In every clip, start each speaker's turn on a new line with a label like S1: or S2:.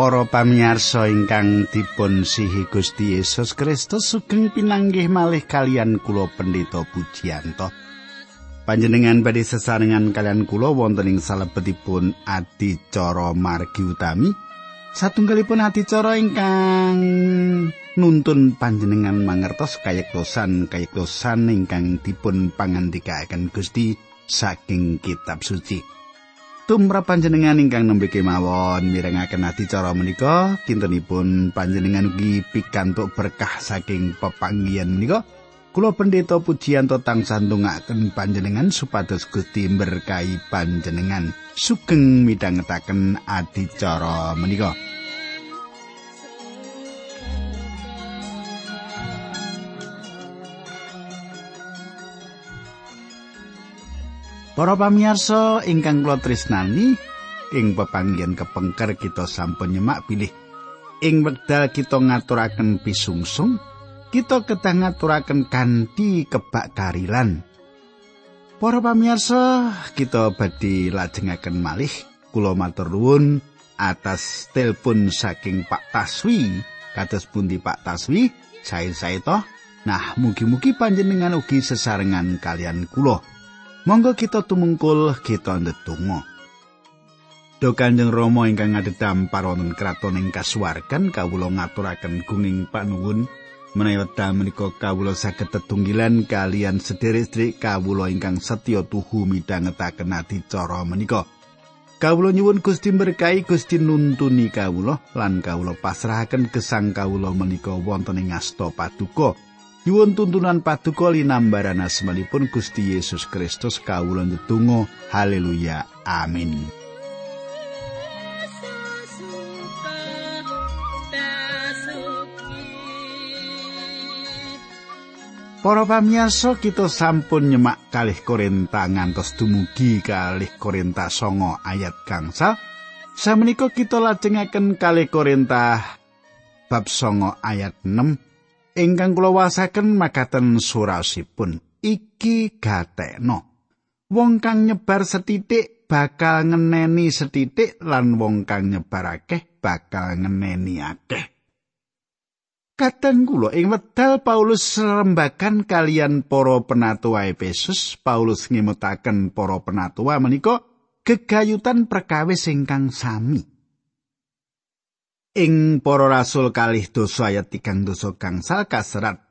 S1: Para pamirsa ingkang dipun sihi Gusti Yesus Kristus sugeng pinanggih malih kalian kula Pendeta Pujiyanto. Panjenengan badhe sesarengan kalian kula wonten ing salebetipun adicara margi utami. Satunggalipun adicara ingkang nuntun panjenengan mangertos kayektosan kayektosan ingkang dipun pangandikaken Gusti saking kitab suci. Tumrap panjenengan ingkang nembe kemawon mirengaken adicara menika kintenipun panjenengan ugi pikantuk berkah saking pepanggihan menika. Kula pendeta pujianto tansah ndongaaken panjenengan supados Gusti berkahi panjenengan. Sugeng midhangetaken adicara menika Para pamirsa ingkang kula tresnani, ing pepanggihan kepengker kita sampun nyemak pilih ing wekdal kita ngaturaken pisungsung, kita kedah ngaturaken kanthi kebak karilan. Para pamirsa, kita badhe lajengaken malih kula matur nuwun atas telepon saking Pak Taswi. Kados pundi Pak Taswi? Sae-sae toh. Nah, mugi-mugi panjenengan ugi sesarengan kalian kula. Monggo kita tumungkul kita ndedonga. Do Kanjeng Rama ingkang ngadhedham paronten kraton ing kasuwargan kawula ngaturaken gunging panuwun menawi wekdal menika kawula saged tetunggilan kalian sederek-sederek kawula ingkang setya tuhu midhangetaken adicara menika. Kawula nyuwun Gusti berkahi Gusti nuntuni kawula lan kawula pasrahaken gesang kawula menika wonten ing asta paduka. Yuwun tuntunan paduka linambaran asmanipun Gusti Yesus Kristus kawula ndedonga haleluya amin Para pamirsa kita sampun nyemak kalih Korinta ngantos dumugi kalih Korinta songo ayat gangsa. Samenika kita lajengaken kalih Korinta bab songo ayat 6 ingkang kula wasaken makaten surasipun iki gatekno wong kang nyebar setitik bakal ngeneni setitik lan wong kang nyebar akeh bakal ngeneni akeh Kadang kula ing wedal Paulus rembakan kalian para penatua Efesus, Paulus ngimutaken para penatua menika gegayutan perkawis ingkang sami. Ing para rasul kalih dosa ayat tigang dosa gangsal kaserat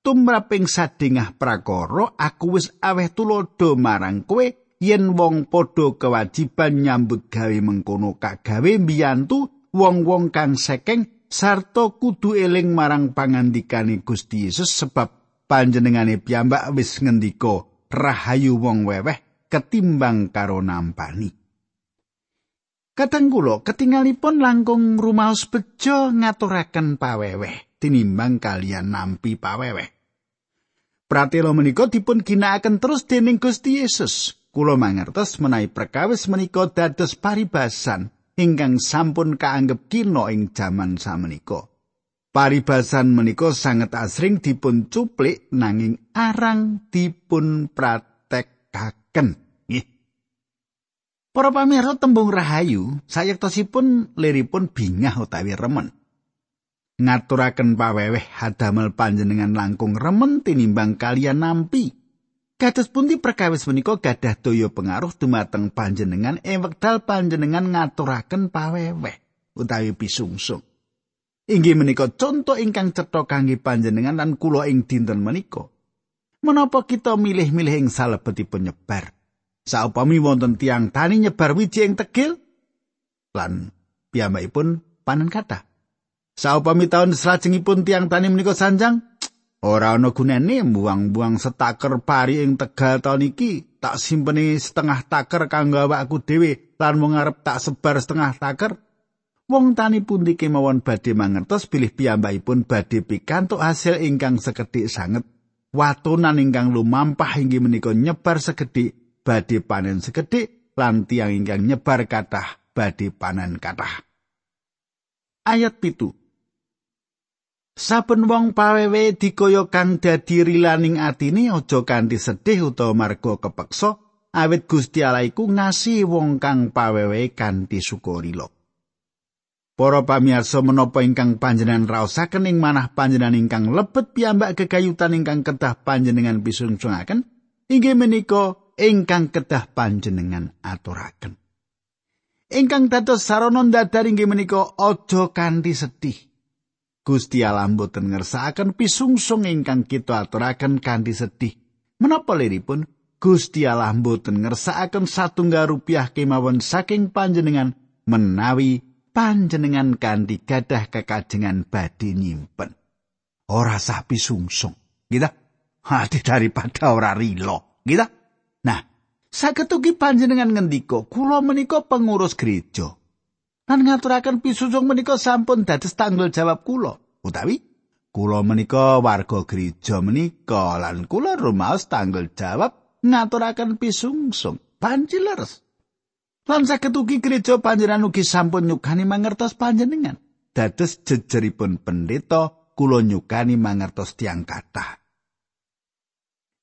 S1: tumraping sadingah prakara aku wis aweh tulodo marang kowe yen wong padha kewajiban nyambut gawe mengkono kagawe mbiyantu wong-wong kang sekeng sarta kudu eling marang pangandikane Gusti Yesus sebab panjenengane piyambak wis ngendika rahayu wong weweh ketimbang karo nampani Kadang kula ketingalipun langkung rumaos bejo ngaturaken paweweh tinimbang kalian nampi paweweh. Pratela menika dipun ginakaken terus dening Gusti Yesus. Kula mangertos menawi perkawis menika dados paribasan ingkang sampun kaanggep kina ing jaman samenika. Paribasan menika sanget asring dipun cuplik nanging arang dipun pratekaken. Para pamirsa tembung rahayu sayektosipun liripun bingah utawi remen. Ngaturaken paweweh hadamel panjenengan langkung remen tinimbang kalian nampi. Kados pundi perkawis menika gadah daya pengaruh dumateng panjenengan ing wekdal panjenengan ngaturaken paweweh utawi pisungsung. Inggih menika contoh ingkang cetha kangge panjenengan lan kula ing dinten menika. Menapa kita milih-milih ing salebetipun nyebar? Saupami wonten tiang tani nyebar wiji ing tegil lan piyambakipun panen kata. Saupami taun salajengipun tiang tani menika sanjang, ora ana gunane buang-buang setaker pari ing tegal taun iki, tak simpeni setengah taker kanggo awakku dhewe lan wong arep tak sebar setengah taker. Wong tani pundi kemawon badhe mangertos bilih piyambakipun badhe pikantuk hasil ingkang sekedhik sanget. Watonan ingkang lumampah inggih menika nyebar sekedhik badhe panen sekedhik lan tiyang ingkang nyebar kathah badhe panen kathah. Ayat pitu. Saben wong pawewe dikaya kang dadi rilaning atine aja kanthi sedih utawa marga kepeksa awit Gusti Allah iku ngasihi wong kang pawewe kanthi sukarila. Para pamirsa menapa ingkang panjenengan raosaken ing manah panjenengan ingkang lebet piyambak gegayutan ingkang kedah panjenengan pisungssungaken inggih menika ingkang kedah panjenengan aturaken. Ingkang dados sarana dadar inggih menika aja kanthi sedih. Gusti Allah mboten ngersakaken pisungsung ingkang kita aturaken kanthi sedih. Menapa liripun Gusti Allah mboten ngersakaken satunggal rupiah kemawon saking panjenengan menawi panjenengan kanthi gadah kekajengan badhe nyimpen. Ora sah pisungsung. Gitu? Hati daripada ora rilo. Gitu? Nah, saged ugi panjenengan ngendika, kula menika pengurus gereja. Lan ngaturaken pisungsung menika sampun dados tanggung jawab kula. Utawi kula menika warga gereja menika lan kula rumaos tanggung jawab ngaturaken pisungsung. Panjileres. Lan saged ugi gereja panjenengan ugi sampun nyukani mangertos panjenengan. Dados jejeripun pendeta kula nyukani mangertos tiang kathah.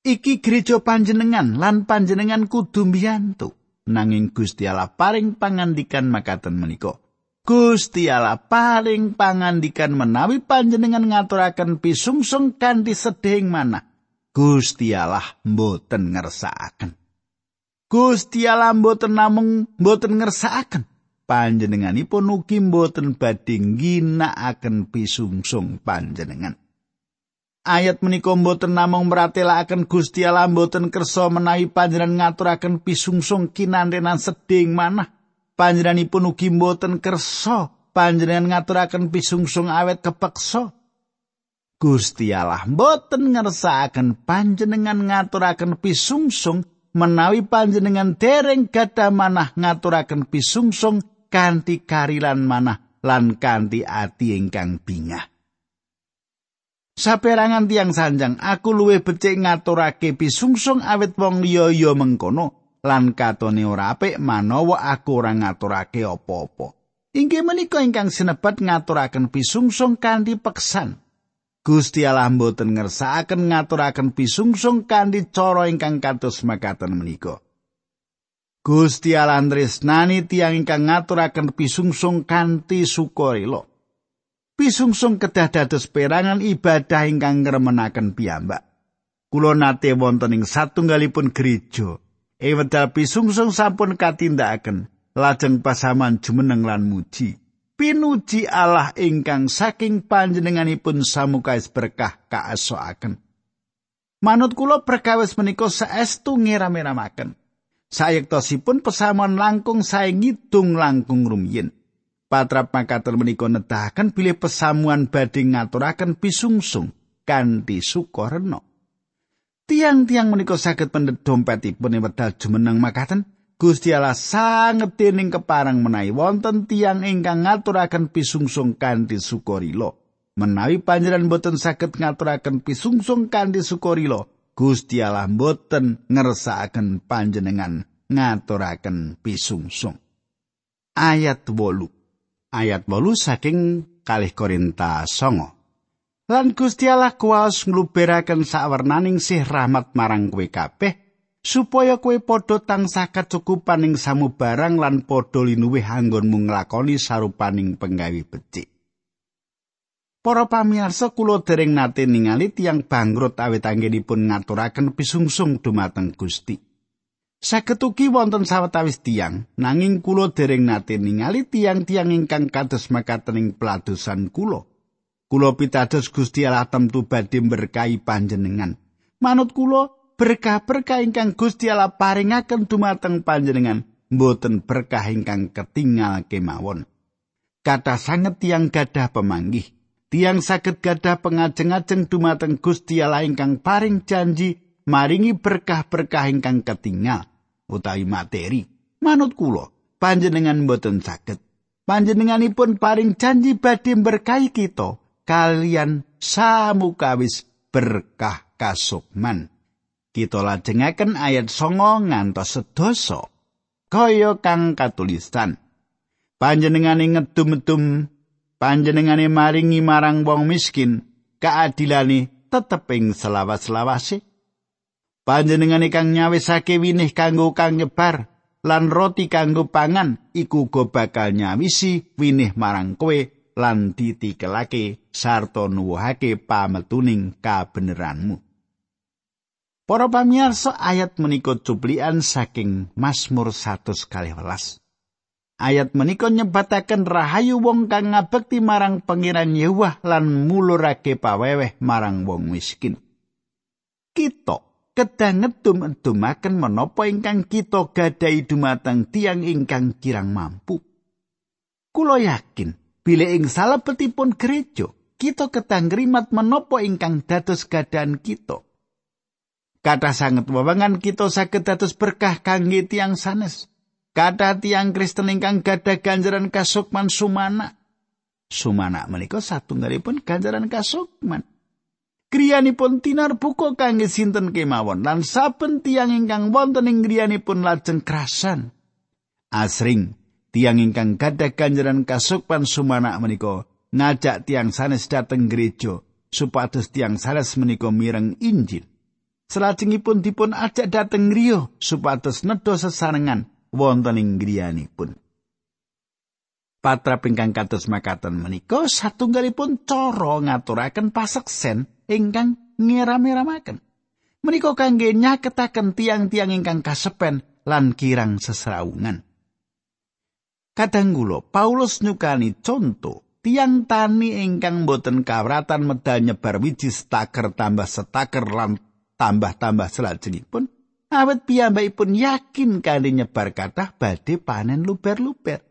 S1: Iki gereja panjenengan lan panjenengan kudu mbiyantu. Nanging Gusti Allah paring pangandikan makaten menika. Gusti Allah paring pangandikan menawi panjenengan ngaturaken pisungsung kanthi sedhing mana. Gusti Allah mboten ngersakaken. Gusti Allah mboten namung mboten ngersakaken panjenenganipun ugi mboten badhe ginakaken pisungsung panjenengan. Ayat menika mboten namung meratelaken Gusti Allah mboten kersa menawi panjenengan ngaturaken pisungsung kinantenan seding manah. Panjenenganipun ugi mboten kersa panjenengan ngaturaken pisungsung awet kepeksa. Gusti Allah mboten ngersakaken panjenengan ngaturaken pisungsung menawi panjenengan dereng gadah manah ngaturaken pisungsung kanthi karilan manah lan kanthi ati ingkang bingah. Saperangan tiang sanjang, aku luwe becik ngaturake pisungsung awit wong liya ya mengkono lan katone ora apik manawa aku ora ngaturake apa-apa. Inggih menika ingkang sinebat ngaturaken pisungsung kanthi peksan. Gusti Allah mboten ngersakaken ngaturaken pisungsung kanthi cara ingkang kados makaten menika. Gusti Allah tresnani tiyang ingkang ngaturaken pisungsung kanthi sukarela. Pisungsung kedah dados perangan ibadah ingkang ngremenaken piyambak. Kula nate wonten ing satunggalipun gereja. Ewedal pisungsung sampun katindakaken lajeng pasaman jumeneng lan muji. pinuji Allah ingkang saking panjenenganipun samukais berkah kaasoaken. Manut kula perkawis menika saestu ngiram-iramaken. Sayektosipun pesamuan langkung sae ngidung langkung rumiyin. Patrap makaten menika nedahaken bilih pesamuan badhe ngaturaken pisungsung kanthi sukarena. Tiang-tiang menika saged pendhet dompetipun wedal jumeneng makaten Gusti Allah sanget dening keparang menawi wonten tiang ingkang ngaturaken pisungsung kanthi sukarila. Menawi panjenengan boten saged ngaturaken pisungsung kanthi sukarila, Gusti Allah boten ngersakaken panjenengan ngaturaken pisungsung. Ayat 8. Ayat 8 saking kalih Korinta songo. Lan Gusti Allah kuwas ngluberaken sawernaning sih rahmat marang kowe kabeh supaya kowe padha tansah kecukupan ing samubarang lan padha linuwih anggonmu nglakoni sarupaning penggawe becik. Para pamirsa kula dereng nate ningali tiang bangkrut awit anggenipun ngaturaken pisungsung dumateng Gusti. Saged ugi wonten sawetawis tiang, nanging kula dereng nate ningali tiang-tiang ingkang kados makaten ing peladosan kula. Kula pitados Gusti Allah temtu badhe berkahi panjenengan. Manut kula, berkah-berkah ingkang Gusti Allah paringaken dumateng panjenengan mboten berkah ingkang ketinggal kemawon. Kata sanget tiang gadah pemanggih, tiang saged gadah pengajeng-ajeng dumateng Gusti Allah ingkang paring janji maringi berkah-berkah ingkang ketinggal utawi materi. Manut kula, panjenengan mboten saged. Panjenenganipun paring janji badhe berkahi kita kalian samukawis berkah kasukman. kita lajengaken ayat songo ngantos sedoso kaya kang katulisan panjenengane ngedum-edum panjenengane maringi marang wong miskin keadilane tetep ing selawas-selawase panjenengane kang nyawisake winih kanggo kang nyebar lan roti kanggo pangan iku uga bakal nyawisi winih marang kowe lan ditikelake sarta nuwuhake pametuning kabeneranmu. Para pamirsa ayat menika cuplian saking Mazmur 112. Ayat menika nyebataken rahayu wong kang ngabekti marang Pangeran Yewah lan mulurake paweweh marang wong miskin. Kita kedah ngedum-edumaken menapa ingkang kita gadahi dumateng tiang ingkang kirang mampu. Kulo yakin bila ing salebetipun gereja kita kedah ngrimat menapa ingkang dados gadahan kita. Kata sanget wewengan kita saged dados berkah kangge tiang sanes. Kata tiang Kristen ingkang gadah ganjaran kasukman sumana. Sumana menika satunggalipun ganjaran kasukman. Kriyanipun tinar buka kangge sinten kemawon lan saben tiang ingkang wonten ing griyanipun lajeng krasan. Asring tiang ingkang gadah ganjaran kasukman sumana menika ngajak tiang sanes dateng gereja supados tiang sanes menika mireng Injil. Salajengipun dipun ajak dhateng griya supados nedha sesarengan wonten ing griyanipun. Patra pingkang kados makaten menika satunggalipun cara ngaturaken paseksen ingkang ngiram-iramaken. Menika kangge nyaketaken tiang-tiang ingkang kasepen lan kirang sesraungan. Kadang kula Paulus nyukani conto tiang tani ingkang boten kawratan medal nyebar wiji setaker tambah setaker lan tambah-tambah selajengipun awet piyambakipun yakin kanthi nyebar kathah badhe panen luber-luber.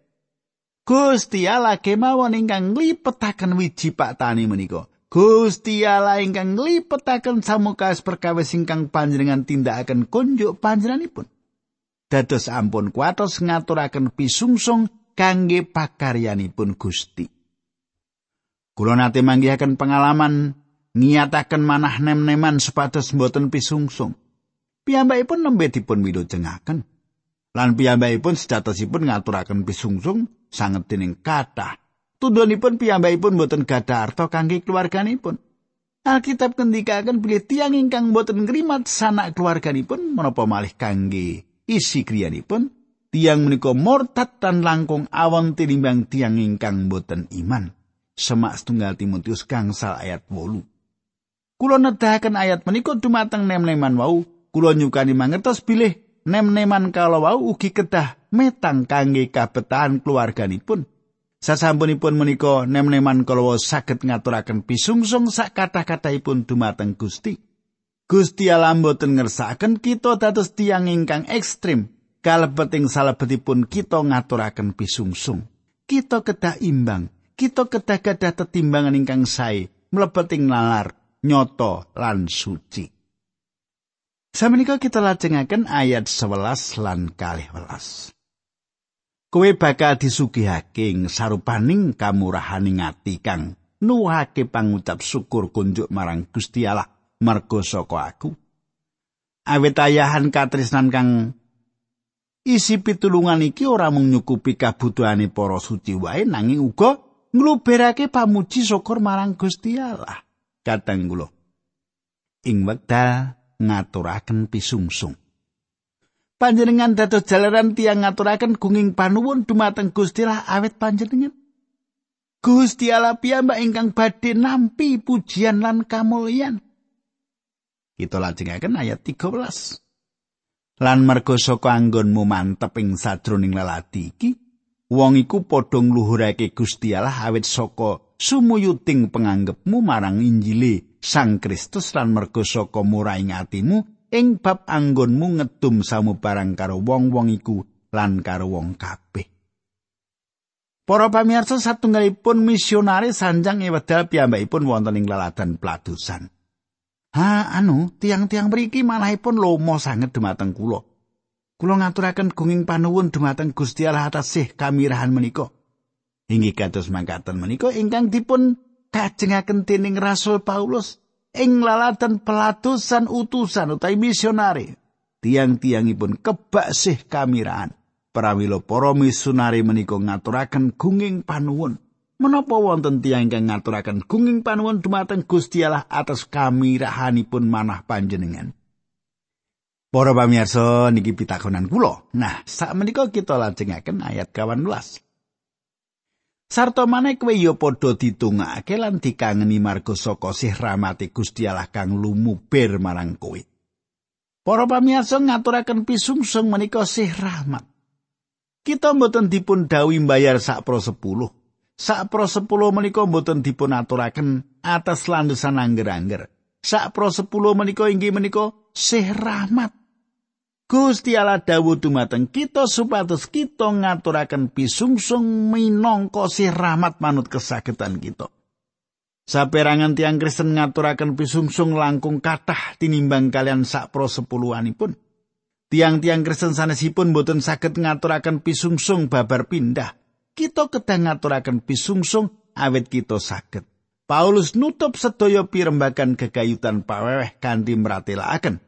S1: Gusti Allah kemawon ingkang nglipetaken wiji Pak Tani menika. Gusti Allah ingkang nglipetaken samukas perkawis ingkang panjenengan tindakaken kunjuk panjenenganipun. Dados ampun kuatos ngaturaken pisungsung kangge pakaryanipun Gusti. Kula nate manggihaken pengalaman ngiyataken manah nem-neman supados mboten pisungsung. Piyambakipun nembe dipun wilujengaken. Lan piyambakipun sejatosipun ngaturaken pisungsung sanget dening kathah. Tundhonipun piyambakipun mboten gadah arta kangge keluarganipun. Alkitab kendikaken bilih tiang ingkang mboten ngrimat sanak keluarganipun menapa malih kangge isi kriyanipun tiang menika murtad tan langkung awon tinimbang tiang ingkang mboten iman. Semak setunggal Timotius gangsal ayat 8. Kulo nedahaken ayat menika dumateng nem-neman wau, kulo nyukani mangertos bilih nem-neman kala wau ugi kedah metang kangge kabetahan keluarganipun. Sasampunipun menika nem-neman kala wau saged ngaturaken pisungsung sak kathah-kathahipun dumateng Gusti. Gusti Allah mboten ngersakaken kita dados tiang ingkang ekstrim kalebet ing salebetipun kita ngaturaken pisungsung. Kita kedah imbang, kita kedah gadah tetimbangan ingkang sae mlebet ing nalar nyoto lan suci. Samenika kita lajengaken ayat 11 lan 12. Kowe bakal disugihake sarupaning kamurahaning ati kang nuwuhake pangucap syukur kunjuk marang Gusti Allah merga saka aku. Awit ayahan katresnan kang isi pitulungan iki ora mung nyukupi kabutuhane para suci wae nanging uga ngluberake pamuji syukur marang Gusti Allah. katang kula ing wekdal ngaturaken pisungsung. Panjenengan dados jalaran tiang ngaturaken gunging panuwun dumateng Gusti Allah awet panjenengan? Gusti Allah piyambak ingkang badhe nampi pujian lan kamulyan. Kita lajengaken ayat 13 lan merga saka anggonmu mantep ing sajroning lelati iki wong iku padha ngluhurake Gusti Allah awit saka sumuyuting penganggepmu marang Injile Sang Kristus lan merga saka muraing atimu ing bab anggonmu ngedum samubarang karo wong-wong iku lan karo wong kabeh. Para pamirsa satunggalipun misionaris sanjang ewedal piyambakipun wonten ing laladan pladusan. Ha anu tiang-tiang mriki malahipun lomo sanget dumateng kula. Kula ngaturaken gunging panuwun dumateng Gusti Allah atas sih kamirahan menika. Inggih kados mangkaten menika ingkang dipun kajengaken dening Rasul Paulus ing laladan pelatusan utusan utawi misionari. Tiang-tiangipun kebak sih kamiraan. Prawilo para misionari menika ngaturaken gunging panuwun. Menapa wonten tiang ingkang ngaturaken gunging panuwun dumateng Gusti Allah atas kamirahanipun manah panjenengan? Para pamirsa niki pitakonan kula. Nah, sak menika kita lajengaken ayat 18. Sarta maneh kowe ya padha ditungake lan dikangeni marga saka sih rahmati Gusti Allah kang lumuber marang kowe. Para pamirsa ngaturaken pisungsung menika sih rahmat. Kita mboten dipun dawuhi mbayar sak pro sepuluh. Sak pro sepuluh menika mboten dipun aturaken atas landesan angger-angger. Sak pro sepuluh menika inggih menika sih rahmat. Gusti Allah dawuh dumateng kita supados kita ngaturaken pisungsung minangka sih rahmat manut kesakitan kita. Saperangan tiang Kristen ngaturaken pisungsung langkung kathah tinimbang kalian sak pro sepuluhanipun. Tiang-tiang Kristen sanesipun boten saged ngaturaken pisungsung babar pindah. Kita kedah ngaturaken pisungsung awet kita saged. Paulus nutup sedaya pirembagan gegayutan paweweh kanthi mratelaken.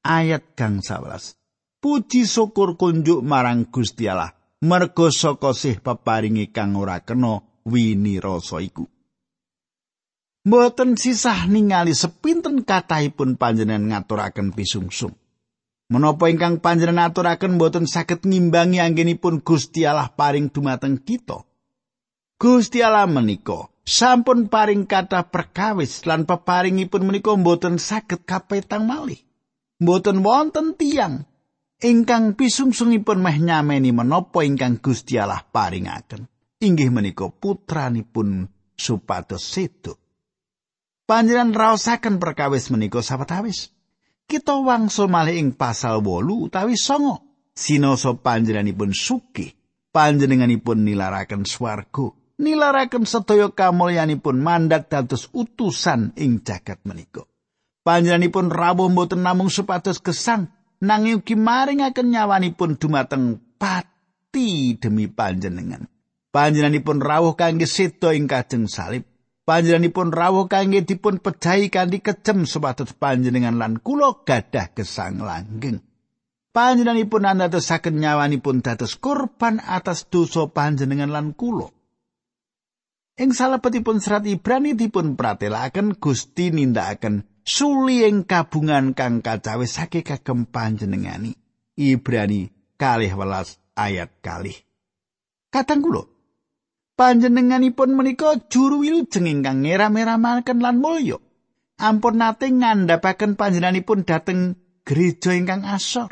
S1: Ayat gang 11. Puji syukur kunjuk marang Gusti Allah merga saka sih peparingi kang ora kena wini iku Mboten sisah ningali sepinten kathahipun panjenengan ngaturaken pisungsung. Menapa ingkang panjenengan aturaken mboten saged ngimbangi anggenipun Gusti Allah paring dumateng kita. Gusti Allah menika sampun paring kata perkawis lan peparingipun menika mboten saged kapetang malih. Mboten wonten tiang ingkang pisungsungipun meh nyameni menapa ingkang Gusti Allah paringaken. Inggih menika putranipun supados sedo panjenengan raosaken perkawis menika sawetawis. Kita wangsul malih ing pasal 8 utawi songo. Sinoso panjenenganipun sugih. Panjenenganipun nilaraken swarga. Nilaraken sedaya kamulyanipun mandat dados utusan ing jagat menika. Panjenenganipun rawuh mboten namung supados gesang nanging ugi maringaken nyawanipun dumateng pati demi panjenengan. Panjenenganipun rawuh kangge sedo ing kajeng salib. Panjenenganipun rawuh kangge dipun pejahi kanthi kejem supados panjenengan lan kula gadah gesang langgeng. Panjenenganipun andadosaken nyawanipun dados korban atas dosa panjenengan lan kula. Ing salebetipun serat Ibrani dipun pratelaken Gusti nindakaken suli ing kabungan kang kacawesake kagem panjenengani. Ibrani kalih welas ayat kalih. Katang kula, panjenenganipun menika juru wilujeng ingkang ngeram-eramaken lan mulya. Ampun nate ngandhapaken panjenenganipun dhateng gereja ingkang asor.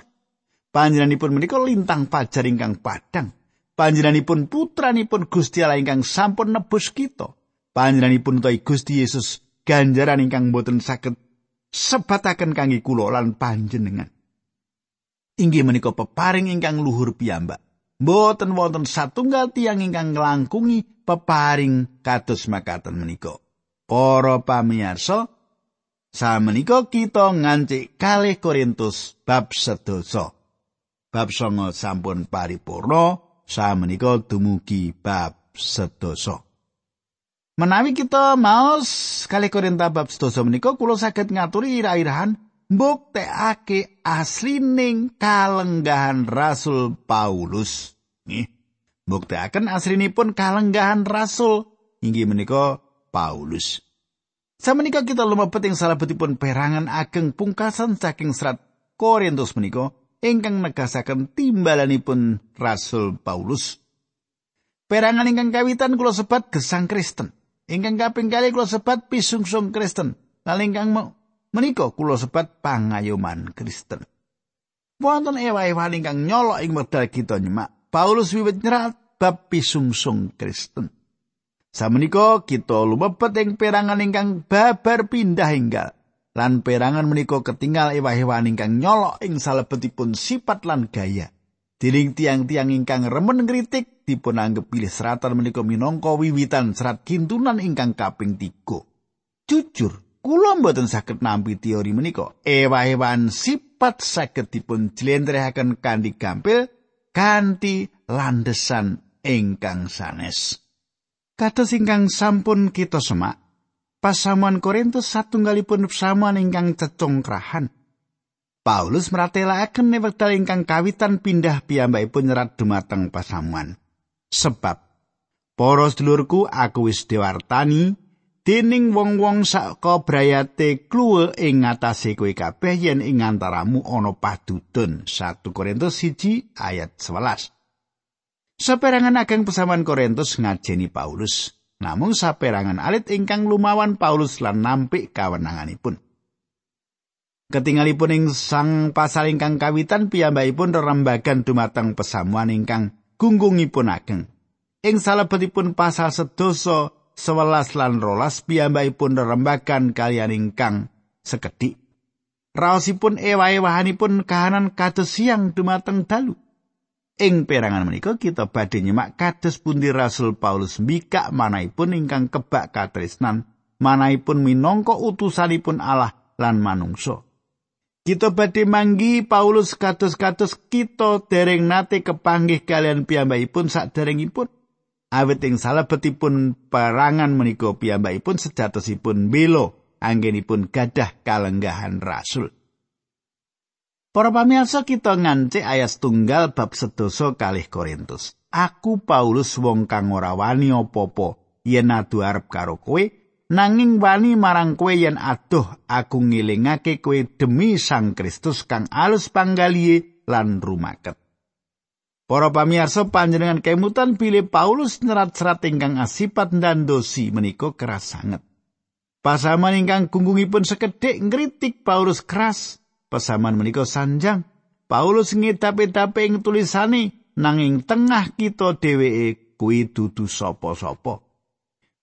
S1: Panjenenganipun menika lintang pajar ingkang padang. Panjenenganipun putranipun Gusti Allah ingkang sampun nebus kita. Panjenenganipun utawi Gusti Yesus ganjaran ingkang boten saged sebataken kangge kula lan panjenengan. Inggih menika peparing ingkang luhur piyambak. Boten wonten satunggal tiang ingkang nglangkungi peparing kados makaten menika. Para pamirsa, samenika kita ngancik kalih Korintus bab sedasa. Bab songo sampun paripurna, samenika dumugi bab sedasa. Menawi kita maos kali Korinta bab sedasa menika kula saged ngaturi ira-irahan mbuktekake aslining kalenggahan Rasul Paulus. Nih, mbuktekaken aslinipun kalenggahan Rasul inggih menika Paulus. Samenika kita lumebet ing salebetipun perangan ageng pungkasan saking serat Korintus menika ingkang negasaken timbalanipun Rasul Paulus. Perangan ingkang kawitan kula sebat gesang Kristen. ingkang kaping kali kula sebat pisungsung Kristen. Lan ingkang menika kula sebat pangayoman Kristen. Wonten ewa-ewa ingkang nyolok ing medal kita nyemak. Paulus wiwit nyerat bab pisungsung Kristen. Samenika kita lumebet ing perangan ingkang babar pindah enggal. Lan perangan menika ketinggal ewa-ewa ingkang nyolok ing salebetipun sifat lan gaya. Diring tiang-tiang ingkang remen ngritik dipun anggap pilih seratan menika minangka wiwitan serat kintunan ingkang kaping tiga. Jujur, kula mboten saged nampi teori menika. Ewa-ewan sifat saged dipun jlentrehaken kanthi gampil kanthi landesan ingkang sanes. Kados ingkang sampun kita semak, pasamuan Korintus satunggalipun pasamuan ingkang cecongkrahan. Paulus meratelaken wekdal ingkang kawitan pindah piyambakipun nyerat dumateng pasamuan. Sebab para sedulurku aku wis diwartani dening wong-wong saka brayate kluwe ing ngatasé kowe kabeh yen ing antaramu ana padudun 1 Korintus 1 ayat 11 Saperangan ageng pesaman Korintus ngajeni Paulus namung saperangan alit ingkang lumawan Paulus lan nampik kawenanganipun Ketingalipun ing sang pasal ingkang kawitan piyambakipun rerembagan dumateng pesamuan ingkang gunggungipun ageng. Ing salebetipun pasal sedoso sewelas lan rolas piyambakipun rerembagan kalian ingkang sekedhik. Raosipun ewa-ewahanipun kahanan kados siang dumateng dalu. Ing perangan menika kita badhe nyemak kados pundi Rasul Paulus mbikak manahipun ingkang kebak katresnan, manahipun minangka utusanipun Allah lan manungsa. Kita badhe manggi Paulus kados-kados kita dereng nate kepanggih kalian piyambakipun saderengipun. Awit ing salebetipun perangan menika piyambakipun sejatosipun belo anggenipun gadah kalenggahan rasul. Para pamirsa kita ngancik ayat tunggal bab sedoso kalih Korintus. Aku Paulus wong kang ora wani apa-apa yen adu arep karo kowe nanging wani marang kowe yen adoh aku ngilingake kowe demi Sang Kristus kang alus panggalihe lan rumaket. Para pamirsa panjenengan kemutan pilih Paulus nyerat serat ingkang asipat ndandosi menika keras sanget. Pasaman ingkang gunggungipun sekedhik ngritik Paulus keras. Pasaman menika sanjang. Paulus ngedap-edape ing tulisane nanging tengah kita dheweke kuwi dudu sapa-sapa.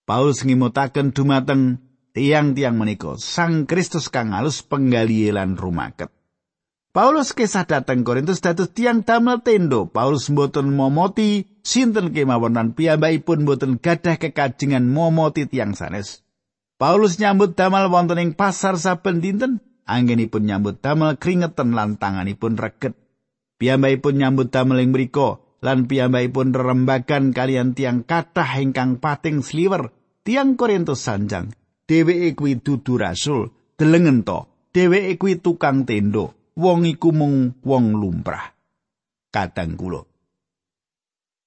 S1: Paulus ngimutaken dumateng tiang-tiang menika Sang Kristus kang alus penggali lan rumaket. Paulus kesah dateng Korintus dados tiang damel tendo. Paulus mboten momoti sinten kemawon lan piyambakipun mboten gadah kekajengan momoti tiang sanes. Paulus nyambut damel wonten ing pasar saben dinten, anggenipun nyambut damel keringetan lan tanganipun reget. Piyambakipun nyambut damel ing mriku lan piyambakipun rerembagan kalian tiang kathah ingkang pating sliwer tiang Korintus sanjang, dheweke kuwi dudu rasul, delengen to, dheweke kuwi tukang tendo, wong iku mung wong lumrah. Kadang kula.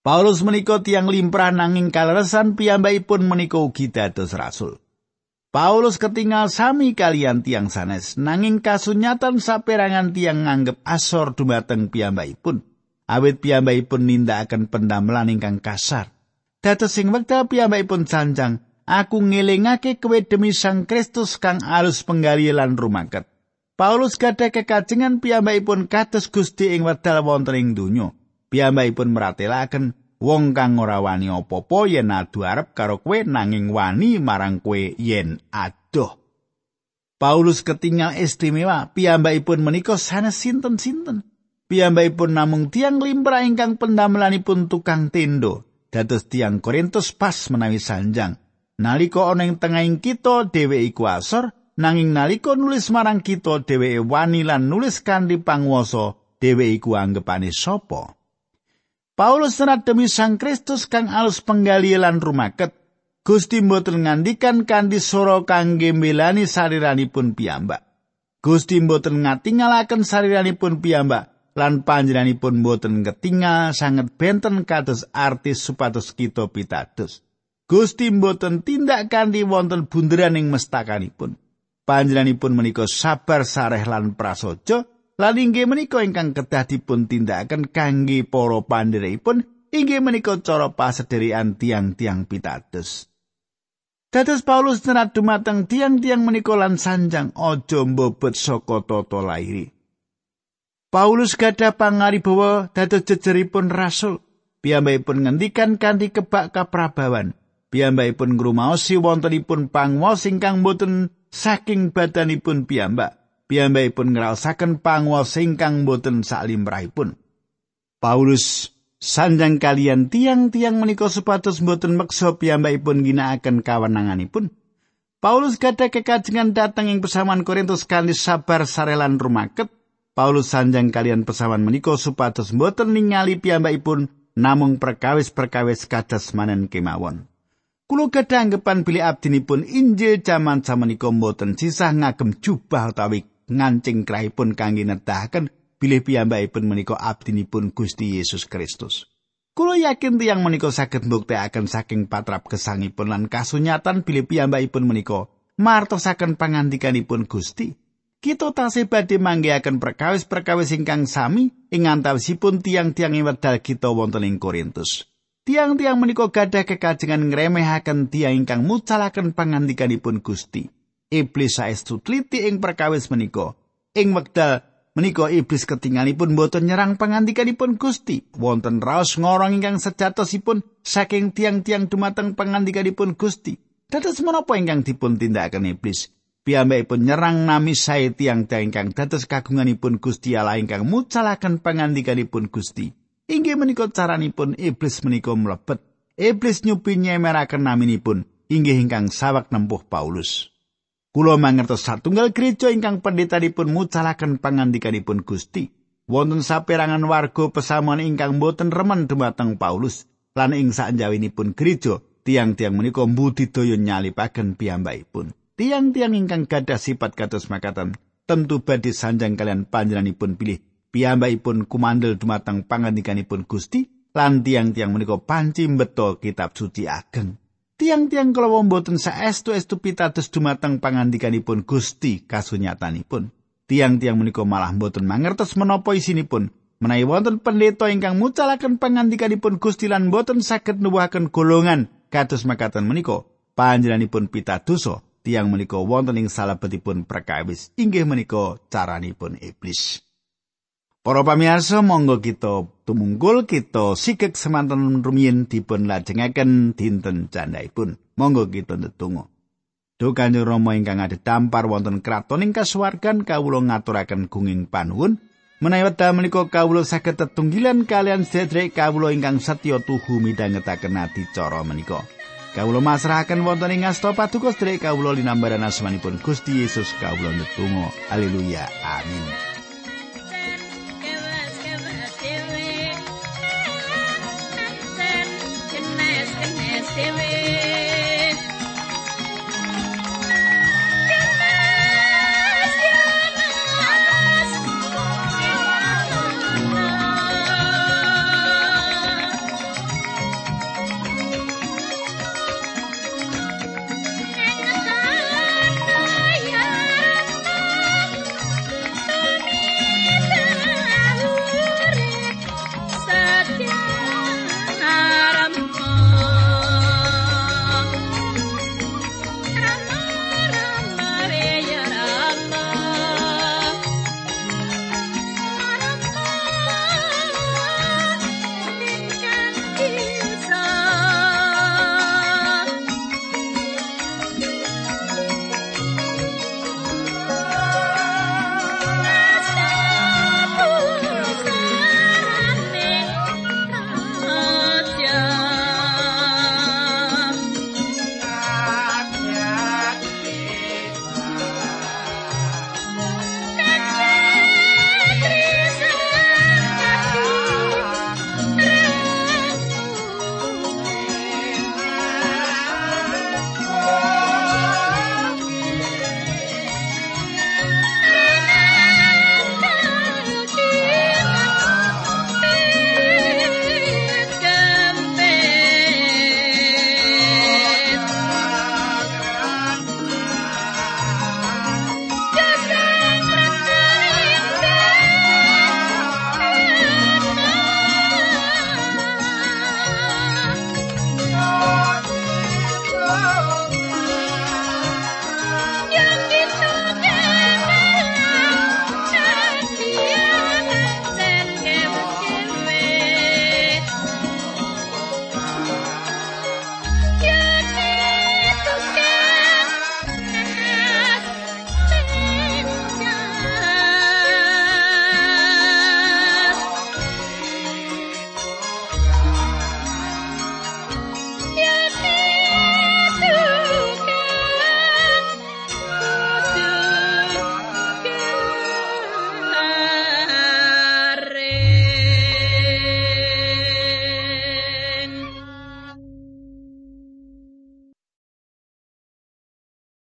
S1: Paulus menika tiang limprah nanging kaleresan piyambakipun menika ugi dados rasul. Paulus ketinggal sami kalian tiang sanes nanging kasunyatan saperangan tiang nganggep asor dumateng piyambakipun. Awit piyambakipun nindakaken pendamelan ingkang kasar. Dados sing wekdal piyambakipun sanjang aku ngelingake kowe demi Sang Kristus kang alus penggali lan rumaket. Paulus gadah kekajengan piyambakipun kados Gusti ing wedal wonten ing donya. Piyambakipun meratelaken wong kang ora wani apa-apa yen adu arep karo kowe nanging wani marang kowe yen adoh. Paulus ketinggal istimewa, piyambakipun menika sanes sinten-sinten. Piyambakipun namung tiang limpra ingkang pendamelanipun tukang tendo. Dados tiang Korintus pas menawi sanjang. Nalika ana ing tengahing kita dhewe iku asor, nanging nalika nulis marang kita dheweke wani lan nulis kanthi panguwasa, dhewe iku anggepane sapa? Paulus serat demi Sang Kristus kang alus penggali lan rumaket. Gusti mboten ngandikan kanthi swara kangge mbelani sariranipun piyambak. Gusti mboten ngatingalaken sariranipun piyambak lan panjenenganipun mboten ketingal sanget benten kados artis supados kita pitados. Gusti mboten tindak kanthi wonten bunderan ing mestakanipun. Panjenenganipun menika sabar sareh lan prasaja lan inggih menika ingkang kedah dipun tindakaken kangge para pandherekipun inggih menika cara pasedherian tiang-tiang pitados. Dados Paulus nerat dumateng tiang-tiang menika lan sanjang aja mbobot saka tata lahir. Paulus gadah pangaribawa dados jejeripun rasul. Piyambakipun ngendikan kanthi kebak kaprabawan. piyambakipun ngrumaosi wontenipun panguwas ingkang boten saking badanipun piyambak. Piyambakipun ngraosaken panguwas ingkang boten salimrahipun. Paulus sanjang kalian tiang-tiang menika supados boten meksa piyambakipun ginakaken kawenanganipun. Paulus gadah kekajengan dateng ing pesaman Korintus kanthi sabar sarelan rumaket. Paulus sanjang kalian pesaman menika supados boten ningali piyambakipun namung perkawis-perkawis kados manen kemawon. Kulo gadah anggapan bilih abdinipun Injil jaman samenika mboten sisah ngagem jubah utawi ngancing krahipun kangge nedahaken bilih piyambakipun menika abdinipun Gusti Yesus Kristus. Kulo yakin tiyang menika saged mbuktekaken saking patrap gesangipun lan kasunyatan bilih piyambakipun menika martosaken pangandikanipun Gusti. Kita tasih badhe manggihaken perkawis-perkawis ingkang sami ing antawisipun tiang-tiang wedal kita wonten ing Korintus. Tiang-tiang menika gadah kekajengan ngremehaken tiang ingkang mucalaken pangandikanipun Gusti. Iblis saestu tliti ing perkawis menika. Ing wekdal menika iblis ketinggalipun boten nyerang pangandikanipun Gusti. Wonten raos ngorong ingkang sejatosipun saking tiang-tiang dumateng pangandikanipun Gusti. Dados menapa ingkang dipun tindakaken iblis? Piyambakipun nyerang nami sae tiang-tiang ingkang dados kagunganipun Gusti Allah ingkang mucalaken pangandikanipun Gusti. Inggih menika caranipun iblis menika mlebet. Iblis nyupi nyemeraken naminipun. Inggih ingkang sawak nempuh Paulus Kulo mangertos satunggal gereja ingkang penditanipun mucalaken pangandikanipun Gusti. Wonten saperangan warga pesamuan ingkang boten remen dumateng Paulus lan ing saanjawinipun gereja tiang-tiang menika mbudidaya nyalipaken piyambakipun. Tiang-tiang ingkang gadah sifat kados makatan tentu badhe sanjang kalian panjenenganipun pilih piyambakipun kumandel dumateng pangandikanipun Gusti lan tiang-tiang menika panci beto kitab suci ageng. Tiang-tiang kalawa mboten saestu-estu pitados dumateng pangandikanipun Gusti kasunyatanipun. Tiang-tiang menika malah mboten mangertos menapa isinipun. Menawi wonten pendeta ingkang mucalaken pangandikanipun Gusti lan mboten saged nuwuhaken golongan kados makaten menika, panjenenganipun pitadosa tiang menika wonten ing salebetipun perkawis inggih menika caranipun iblis. Para pamirsa monggo kita tumungkul kita sikek semanten rumiyin dipun lajengaken dinten candhaipun. Monggo kita ndedonga. Duh Kanjeng Rama ingkang adhedhampar wonten kraton ing kasuwargan kawula ngaturaken gunging panuwun. Menawi wekdal menika kawula saged tetunggilan kalian sedherek kawula ingkang setya tuhu midhangetaken adicara menika. Kawula masrahaken wonten ing asta paduka sedherek kawula linambaran asmanipun Gusti Yesus kawula ndedonga. Haleluya. Amin.